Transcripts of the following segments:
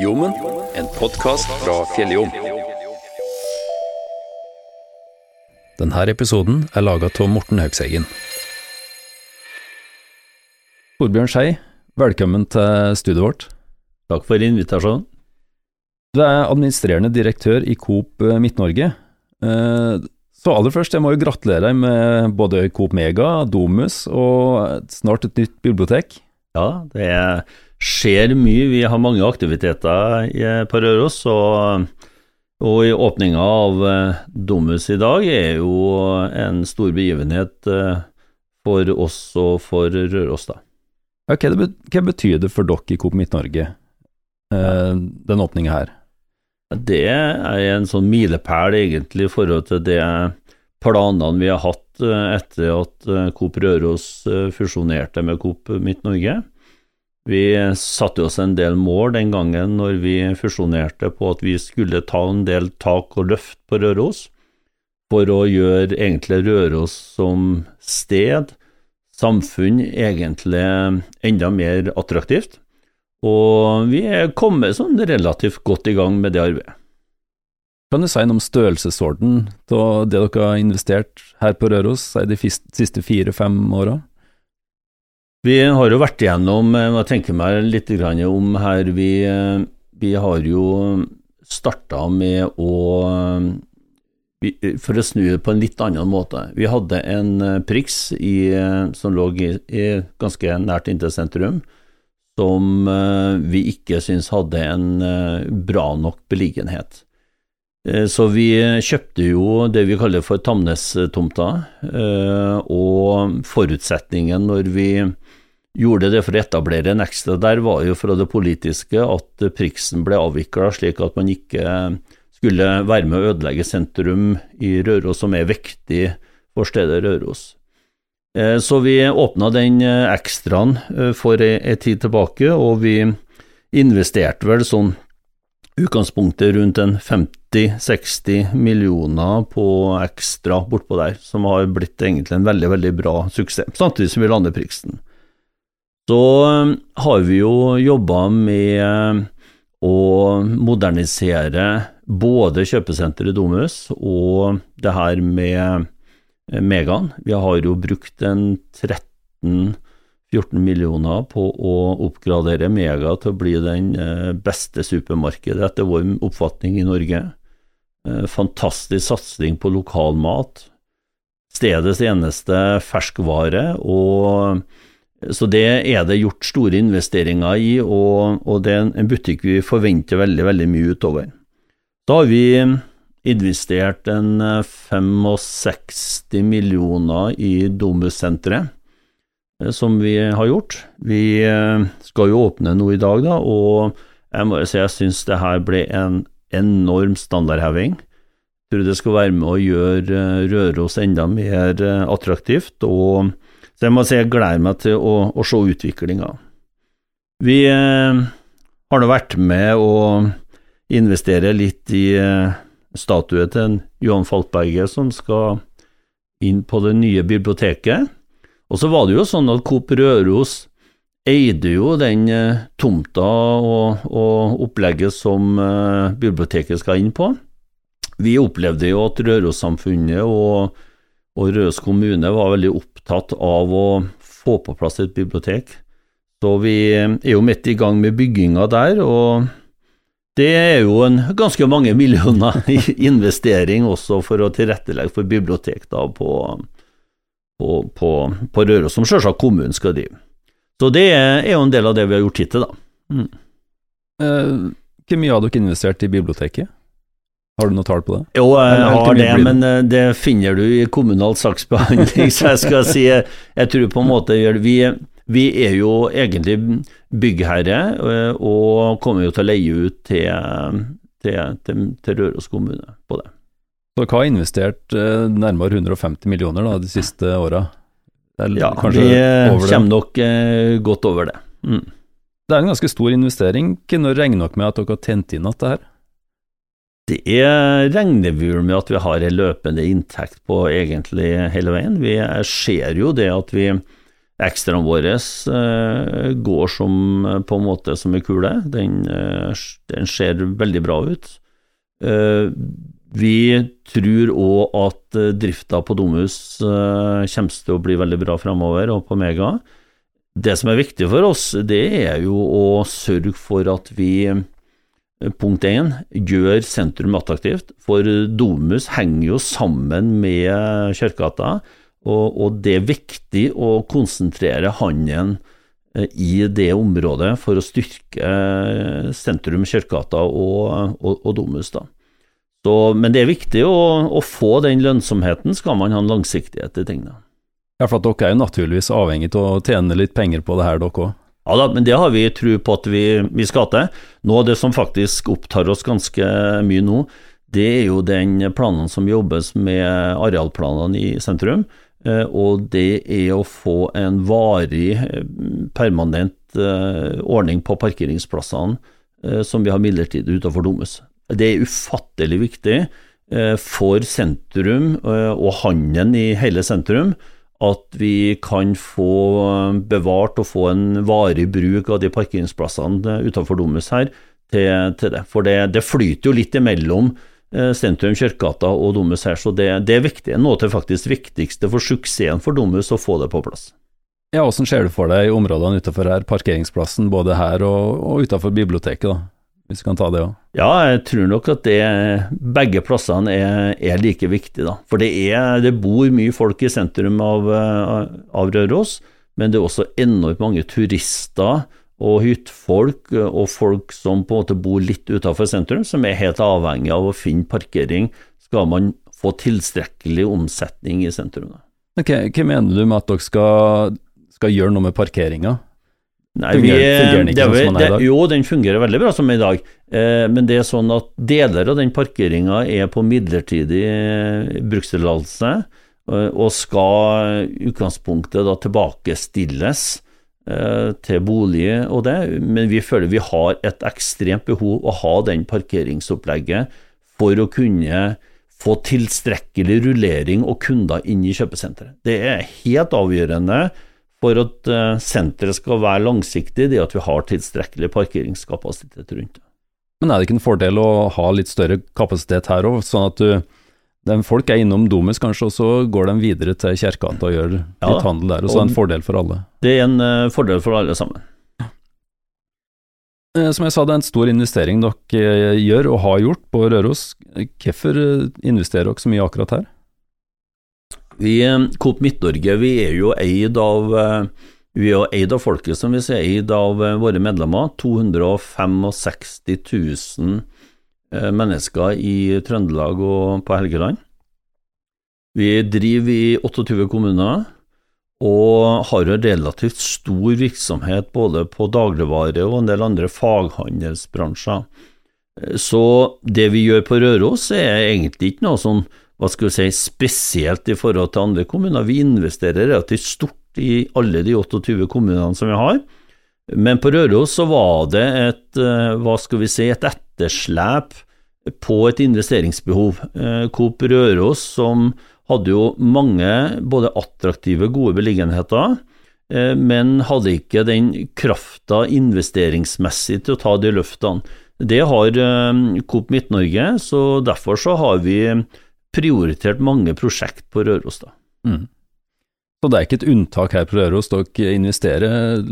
Jommen, en podkast fra Fjelljom. Denne episoden er laga av Morten Haugseggen. Torbjørn Skei, velkommen til studioet vårt. Takk for invitasjonen. Du er administrerende direktør i Coop Midt-Norge. Eh, Så aller først, jeg må jo gratulere deg med både Coop Mega, Domus og snart et nytt bibliotek. Ja, det skjer mye. Vi har mange aktiviteter på Røros. Og, og i åpninga av eh, Domus i dag er jo en stor begivenhet eh, for oss og for Røros, da. Ja, Hva, betyr det for dere i Coop Midt-Norge, eh, den åpninga her? Det er en sånn milepæl egentlig i forhold til det planene vi har hatt etter at Coop Røros fusjonerte med Coop Midt-Norge. Vi satte oss en del mål den gangen når vi fusjonerte på at vi skulle ta en del tak og løft på Røros, for å gjøre egentlig Røros som sted, samfunn, egentlig enda mer attraktivt. Og vi er kommet sånn relativt godt i gang med det arbeidet. Kan du si noe om størrelsesorden av det dere har investert her på Røros de siste fire-fem åra? Vi har jo vært igjennom, eh, jeg tenker meg litt om her, vi, eh, vi har jo starta med å For å snu det på en litt annen måte. Vi hadde en eh, Prix eh, som lå i, i ganske nært inntil sentrum, som eh, vi ikke syns hadde en eh, bra nok beliggenhet. Eh, Så vi kjøpte jo det vi kaller for Tamnes-tomta, eh, og forutsetningen når vi gjorde det for å etablere en ekstra der, var jo fra det politiske at Priksen ble avvikla, slik at man ikke skulle være med å ødelegge sentrum i Røros, som er viktig for stedet Røros. Eh, Så vi åpna den ekstraen for ei tid tilbake, og vi investerte vel sånn utgangspunktet rundt en 50-60 millioner på ekstra bortpå der, som har blitt egentlig en veldig, veldig bra suksess, samtidig som vi lander Priksen. Så eh, har vi jo jobba med eh, å modernisere både kjøpesenteret Domus og det her med eh, Megaen. Vi har jo brukt en 13-14 millioner på å oppgradere Mega til å bli den eh, beste supermarkedet, etter vår oppfatning i Norge. Eh, Fantastisk satsing på lokalmat. Stedets eneste ferskvare. og så det er det gjort store investeringer i, og, og det er en butikk vi forventer veldig, veldig mye utover. Da har vi investert en eh, 65 millioner i Domus-senteret, eh, som vi har gjort. Vi eh, skal jo åpne noe i dag, da, og jeg må si jeg syns det her ble en enorm standardheving. Jeg tror det skal være med å gjøre eh, Røros enda mer eh, attraktivt. og så jeg må si jeg gleder meg til å, å se utviklinga. Vi eh, har nå vært med å investere litt i eh, statue til Johan Falkberget som skal inn på det nye biblioteket. Og så var det jo sånn at Coop Røros eide jo den eh, tomta og, og opplegget som eh, biblioteket skal inn på. Vi opplevde jo at Røros-samfunnet og og Røros kommune var veldig opptatt av å få på plass et bibliotek. Så vi er jo midt i gang med bygginga der, og det er jo en ganske mange millioner i investering også for å tilrettelegge for bibliotek da på, på, på, på Røros, som selvsagt kommunen skal drive. Så det er jo en del av det vi har gjort hittil, da. Mm. Eh, Hvor mye har dere investert i biblioteket? Har du noe tall på det? Jo, jeg har det, men eh, det finner du i kommunal saksbehandling, så jeg skal si Jeg, jeg tror på en måte vi, vi er jo egentlig byggherre, eh, og kommer jo til å leie ut til, til, til, til Røros kommune på det. Dere har investert eh, nærmere 150 millioner da, de siste åra. Ja, vi kommer nok eh, godt over det. Mm. Det er en ganske stor investering. Når regner dere med at dere har tjent inn dette her? Det er, regner vi med at vi har en løpende inntekt på egentlig hele veien. Vi ser jo det at vi Ekstraen vår eh, går som på en måte som en kule. Den, den ser veldig bra ut. Vi tror òg at drifta på Domus kommer til å bli veldig bra fremover, og på Mega. Det som er viktig for oss, det er jo å sørge for at vi punkt én, gjør sentrum attraktivt. For Domus henger jo sammen med Kjørkata, og, og, det er viktig å konsentrere handelen eh, i det området for å styrke eh, sentrum, Kjørkata og, og, og Domus. da. Så, men det er viktig å, å, få den lønnsomheten, skal man ha en langsiktighet i tingene. Ja, for at dere er jo naturligvis avhengig av å tjene litt penger på det her, dere òg? Ja da, men det har vi tro på at vi, vi skal til. Noe av det som faktisk opptar oss ganske mye nå, det er jo den planen som jobbes med arealplanene i sentrum. Eh, og det er å få en varig, eh, permanent eh, ordning på parkeringsplassene som vi har midlertidig utenfor Domus. Det er ufattelig viktig for sentrum og handelen i hele sentrum at vi kan få bevart og få en varig bruk av de parkeringsplassene utenfor Domus her til, til det. For det, det, flyter jo litt imellom eh, sentrum, Kirkegata og Domus her, så det, det er viktig. Noe av det faktisk viktigste for suksessen for Domus å få det på plass. Ja, Hvordan ser du for deg områdene utenfor her, parkeringsplassen både her og, og utenfor biblioteket? da? Hvis vi kan ta det òg? Ja, jeg tror nok at det, begge plassene er, er like viktige. da. For det, er, det, bor mye folk i sentrum av, av, Røros, men det er også enormt mange turister og hyttefolk og folk som på en måte bor litt utenfor sentrum, som er helt avhengig av å finne parkering skal man få tilstrekkelig omsetning i sentrum. Okay, hva mener du med at dere skal, skal gjøre noe med parkeringa? Nei, vi, fungerer den ikke sånn som den er i dag? Jo, den fungerer veldig bra som i dag. Eh, men det er sånn at deler av den parkeringa er på midlertidig eh, brukstillatelse, eh, og skal utgangspunktet da tilbakestilles eh, til bolig og det, men vi føler vi har et ekstremt behov å ha den parkeringsopplegget for å kunne få tilstrekkelig rullering og kunder inn i kjøpesenteret. Det er helt avgjørende for at uh, senteret skal være langsiktig, det at vi har tilstrekkelig parkeringskapasitet rundt det. Men er det ikke en fordel å ha litt større kapasitet her òg, sånn at du den folk er innom Domus kanskje, og så går de videre til Kjerkegata og gjør litt ja, handel der, og så er det en fordel for alle? Det er en uh, fordel for alle sammen. Eh, som jeg sa, det er en stor investering dere gjør og har gjort på Røros. Hvorfor investerer dere så mye akkurat her? Vi, eh, Coop Midt-Norge vi er jo eid av eh, vi er eid av folket, som vi sier, eid av eh, våre medlemmer. 265 000 mennesker i Trøndelag og på Helgeland. Vi driver i 28 kommuner og har en relativt stor virksomhet både på dagligvare og en del andre faghandelsbransjer. Så det vi gjør på Røros er egentlig ikke noe sånn hva skal vi si, spesielt i forhold til andre kommuner. Vi investerer relativt stort i alle de 28 kommunene som vi har. Men på Røros så var det et, eh, hva skal vi si, et etterslep på et investeringsbehov. Eh, Coop Røros som hadde jo mange både attraktive, gode beliggenheter, eh, men hadde ikke den krafta investeringsmessig til å ta de løftene. Det har Coop Midt-Norge, så derfor så har vi prioritert mange prosjekt på Røros. da. Mm. Så det er ikke et unntak her på Røros, dere investerer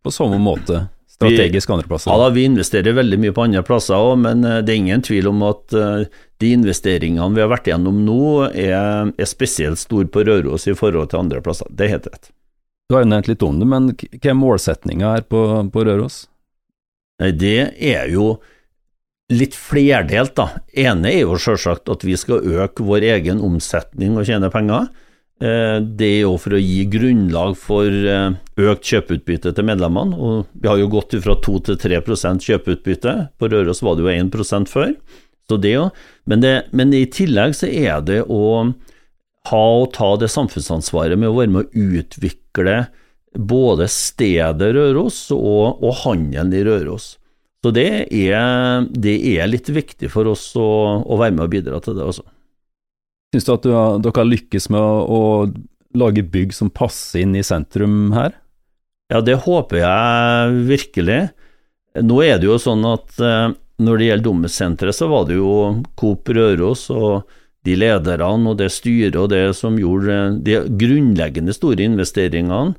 på samme måte strategisk andre plasser? Ja da, vi investerer veldig mye på andre plasser òg, men eh, det er ingen tvil om at eh, de investeringene vi har vært gjennom nå, er, er spesielt store på Røros i forhold til andre plasser. Det er helt rett. Du har jo nevnt litt om det, men hva er målsettinga her på, på Røros? Nei, det er jo litt flerdelt, da. ene er jo selvsagt at vi skal øke vår egen omsetning og tjene penger. Eh, det er jo for å gi grunnlag for eh, økt kjøpeutbytte til medlemmene. og Vi har jo gått fra 2 til 3% kjøpeutbytte. På Røros var det jo 1 før. Så det jo. Men, det, men i tillegg så er det å ha og ta det samfunnsansvaret med å være med å utvikle både stedet Røros og, og handelen i Røros. Så det er, det er, litt viktig for oss å, å, være med og bidra til det også. Syns du at du har, dere har lykkes med å, å lage bygg som passer inn i sentrum her? Ja, det håper jeg virkelig. Nå er det jo sånn at eh, når det gjelder Domus-senteret, så var det jo Coop Røros og de lederne og det styret og det som gjorde de grunnleggende store investeringene.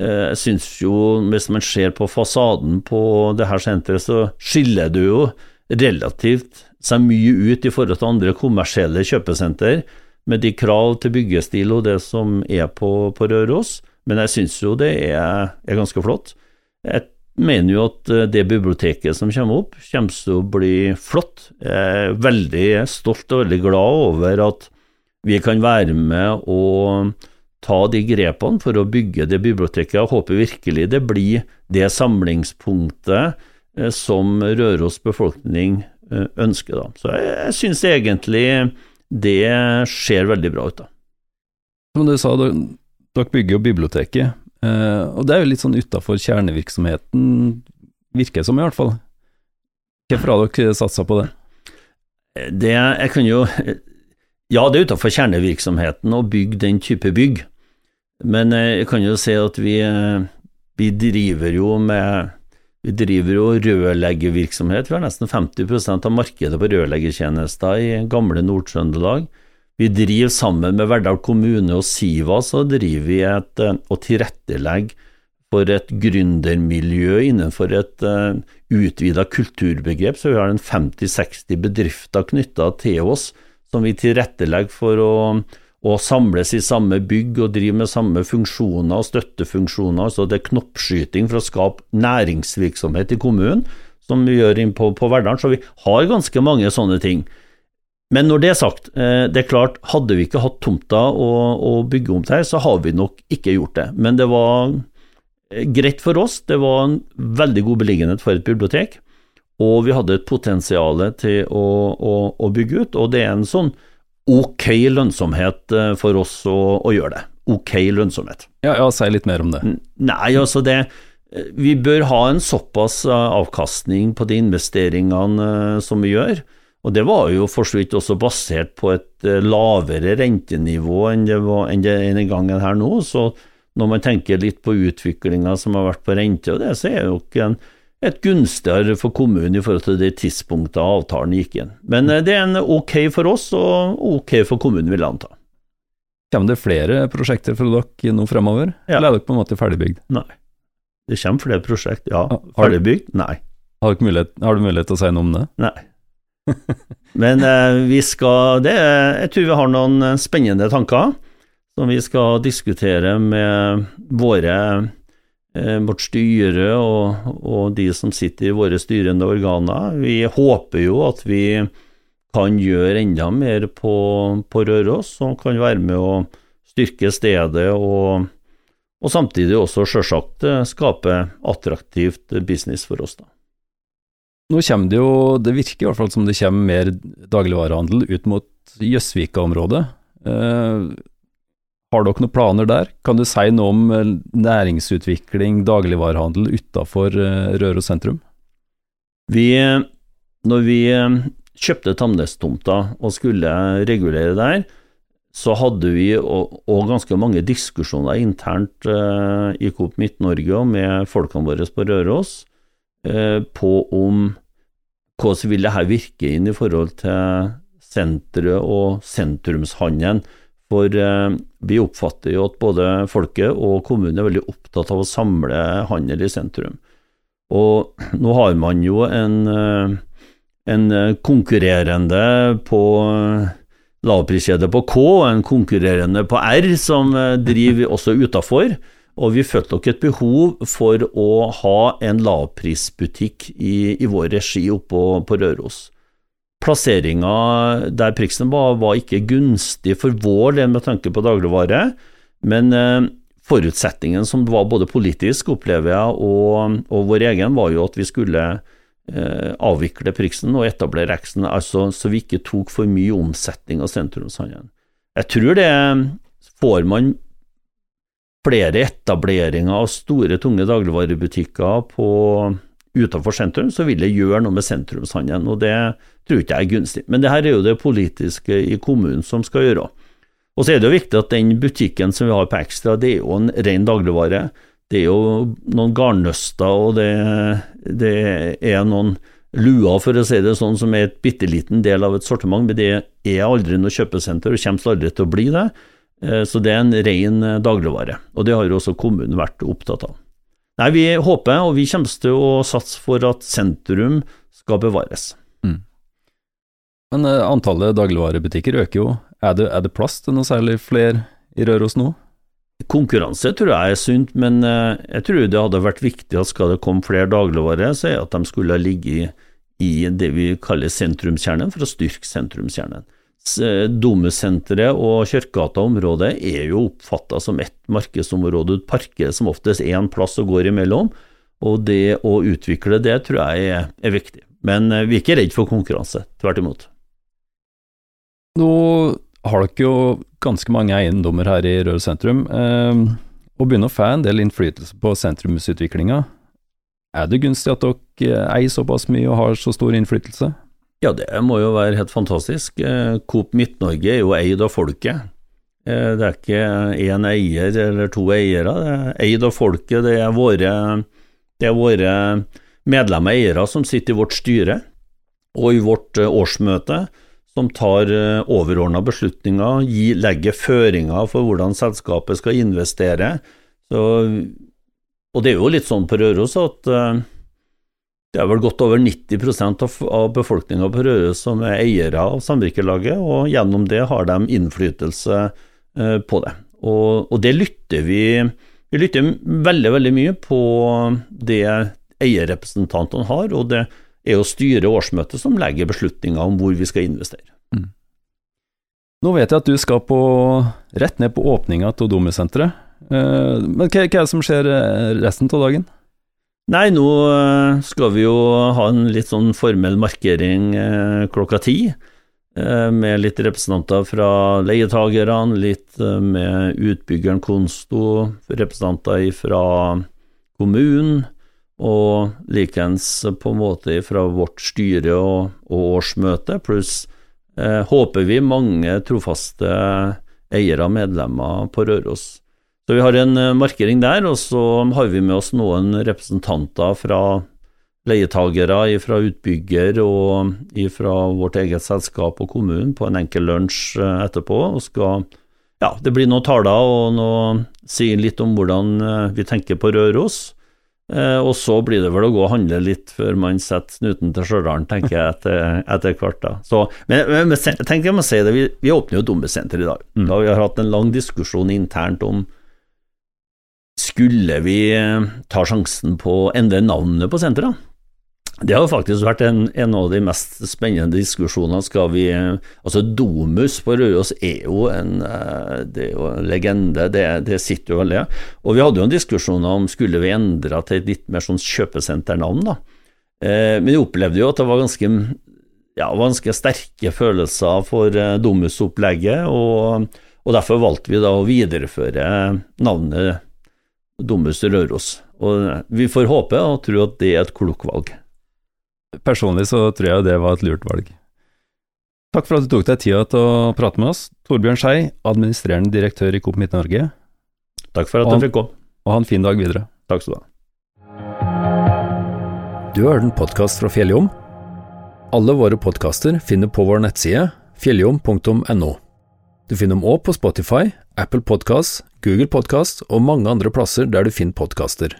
Eh, jeg synes jo, hvis man ser på fasaden på det her senteret, så skiller det jo relativt seg mye ut i forhold til andre kommersielle kjøpesenter, med de krav til byggestil og det som er på, på Røros. Men jeg syns jo det er, er ganske flott. Jeg mener jo at eh, det biblioteket som kommer opp, kommer til å bli flott. Jeg er veldig stolt og veldig glad over at vi kan være med og ta de grepene for å bygge det biblioteket. Jeg håper virkelig det blir det samlingspunktet eh, som Røros befolkning eh, ønsker. Da. Så jeg, jeg syns egentlig det ser veldig bra ut. da. Som du sa, dere bygger jo biblioteket. Uh, og det er jo litt sånn utafor kjernevirksomheten, virker det som i hvert fall. Hvorfor har dere satsa på det? Det jeg kan jo Ja, det er utafor kjernevirksomheten å bygge den type bygg, men jeg kan jo si at vi, vi driver jo med vi driver jo rørleggervirksomhet. Vi har nesten 50% av markedet på rørleggertjenester i gamle Nord-Trøndelag. Vi driver sammen med Verdal kommune og Siva, så driver vi et, eh, og tilrettelegger for et gründermiljø innenfor et uh, eh, utvida kulturbegrep. Så vi har en 50-60 bedrifter knytta til oss som vi tilrettelegger for å, å, samles i samme bygg og driver med samme funksjoner og støttefunksjoner. Så det er knoppskyting for å skape næringsvirksomhet i kommunen, som vi gjør inn på, på Verdal. Så vi har ganske mange sånne ting. Men når det er sagt, eh, det er klart, hadde vi ikke hatt tomta å, å bygge om til så har vi nok ikke gjort det. Men det var eh, greit for oss, det var en veldig god beliggenhet for et bibliotek, og vi hadde et potensial til å, å, å bygge ut, og det er en sånn ok lønnsomhet eh, for oss å, å gjøre det. Ok lønnsomhet. Ja, ja, si litt mer om det. Nei, altså det Vi bør ha en såpass avkastning på de investeringene som vi gjør og det var jo for så vidt også basert på et eh, lavere rentenivå enn det var enn det, den gangen her nå. Så når man tenker litt på utviklinga som har vært på rente og det, så er jo ikke en, et gunstigere for kommunen i forhold til det tidspunktet avtalen gikk inn. Men eh, det er en ok for oss og ok for kommunen, vil jeg anta. Kommer det flere prosjekter fra dere nå fremover, ja. eller er dere på en måte ferdigbygd? Nei. Det kommer flere prosjekt, ja. Ferdigbygd? Nei. Har, mulighet, har du mulighet til å si noe om det? Nei. Men eh, vi skal det, Jeg tror vi har noen eh, spennende tanker som vi skal diskutere med våre vårt styre og, og, de som sitter i våre styrende organer. Vi håper jo at vi kan gjøre enda mer på, på Røros, som kan være med å styrke stedet og, og samtidig også sjølsagt eh, skape attraktivt business for oss. da. Nå kommer det jo, det virker i hvert fall som det kommer mer dagligvarehandel ut mot Jøsvika-området. Eh, har dere noen planer der? Kan du si noe om eh, næringsutvikling, dagligvarehandel utafor eh, Røros sentrum? Vi, når vi eh, kjøpte Tamnes-tomta og skulle regulere der, så hadde vi òg ganske mange diskusjoner internt eh, i Coop Midt-Norge og med folkene våre på Røros eh, på om hvordan vil dette virke inn i forhold til senteret og sentrumshandelen? For eh, vi oppfatter jo at både folket og kommunen er veldig opptatt av å samle handel i sentrum. Og nå har man jo en, eh, en konkurrerende på lavpriskjede på K og en konkurrerende på R, som eh, driver også utafor. Og vi følte nok et behov for å ha en lavprisbutikk i, i vår regi oppå på Røros. Plasseringa der Priksen var, var ikke gunstig for vår del med tanke på dagligvare, men eh, forutsetningen som var både politisk, opplever jeg, og, og vår egen, var jo at vi skulle eh, avvikle Priksen og etablere Exen, altså så vi ikke tok for mye omsetning av sentrumshandelen. Jeg tror det får man flere etableringer av store, tunge dagligvarebutikker på utenfor sentrum, så vil det gjøre noe med sentrumshandelen, og det tror ikke jeg er gunstig. Men det her er jo det politiske i kommunen som skal gjøre. Og så er det jo viktig at den butikken som vi har på Ekstra, det er jo en ren dagligvare. Det er jo noen garnnøster, og det, det er noen luer, for å si det sånn, som er et bitte liten del av et sortiment, men det er aldri noe kjøpesenter, og kommer aldri til å bli det. Eh, så det er en ren dagligvare, og det har jo også kommunen vært opptatt av. Nei, vi håper, og vi kommer til å satse for at sentrum skal bevares. Mm. Men uh, antallet dagligvarebutikker øker jo. Er det, er det plass til noe særlig flere i Røros nå? Konkurranse tror jeg er sunt, men uh, jeg tror det hadde vært viktig at skal det komme flere dagligvarer, så er at de skulle ligge i, i det vi kaller sentrumskjernen, for å styrke sentrumskjernen. Domusenteret og Kjørkegata-området er jo oppfatta som ett markedsområde, et parker som oftest en plass og går imellom. Og det å utvikle det tror jeg er viktig. Men eh, vi er ikke redd for konkurranse, tvert imot. Nå har dere jo ganske mange eiendommer her i Røros sentrum, eh, og begynner å få en del innflytelse på sentrumsutviklinga. Er det gunstig at dere eier såpass mye og har så stor innflytelse? Ja, det må jo være helt fantastisk. Eh, Coop Midt-Norge er jo eid av folket. Eh, det er ikke én eier eller to eiere, det er eid av folket. Det er våre, det er våre medlemmer og eiere som sitter i vårt styre og i vårt eh, årsmøte, som tar overordna beslutninger, legger føringer for hvordan selskapet skal investere. Så, og det er jo litt sånn på Røros at det er vel godt over 90 av, av befolkninga på Røros som er eiere av samvirkelaget, og gjennom det har de innflytelse eh, på det. Og, og, det lytter vi Vi lytter veldig, veldig mye på det eierrepresentantene har, og det er jo styret og årsmøtet som legger beslutninger om hvor vi skal investere. Mm. Nå vet jeg at du skal på, rett ned på åpninga til Domusenteret, eh, men hva, hva er det som skjer eh, resten av dagen? Nei, nå eh, skal vi jo ha en litt sånn formell markering eh, klokka ti. Eh, med litt representanter fra leietagerne, litt med utbyggeren Konsto, representanter fra kommunen, og likeens på en måte fra vårt styre og, årsmøte, pluss håper vi mange trofaste eiere og medlemmer på Røros. Så vi har en eh, markering der, og så har vi med oss noen representanter fra leietagere, fra utbygger og fra vårt eget selskap og kommunen på en enkel lunsj eh, etterpå. og skal ja, Det blir noen taler og noe, sier litt om hvordan eh, vi tenker på Røros. og så blir det vel å gå og handle litt før man setter snuten til Stjørdal, tenker jeg, etter, etter hvert. da. Så, men, men tenk jeg må si det, vi, vi åpner jo dombesenter i dag. Mm. Da vi har hatt en lang diskusjon internt om skulle vi eh, ta sjansen på å endre navnet på senteret? Det har faktisk vært en, en, av de mest spennende diskusjonene. Skal vi Altså, Domus på Røros er jo en, eh, det er jo en legende, det, det, sitter jo veldig. Og vi hadde jo en diskusjon om skulle vi endre til et litt mer sånn kjøpesenternavn, da. Eh, men vi opplevde jo at det var ganske, ja, ganske sterke følelser for Domus-opplegget, og, og derfor valgte vi da å videreføre navnet dummeste Røros. Og vi får håpe og tro at det er et klokt valg. Personlig så tror jeg det var et lurt valg. Takk for at du tok deg tida til å prate med oss, Torbjørn Skei, administrerende direktør i Coop Midt-Norge. Takk for at du fikk komme. Og ha en fin dag videre. Takk skal du ha. Du har hørt en podkast fra Fjelljom. Alle våre podkaster finner på vår nettside fjelljom.no. Du finner dem òg på Spotify, Apple Podkast, Google Podkast og mange andre plasser der du finner podkaster.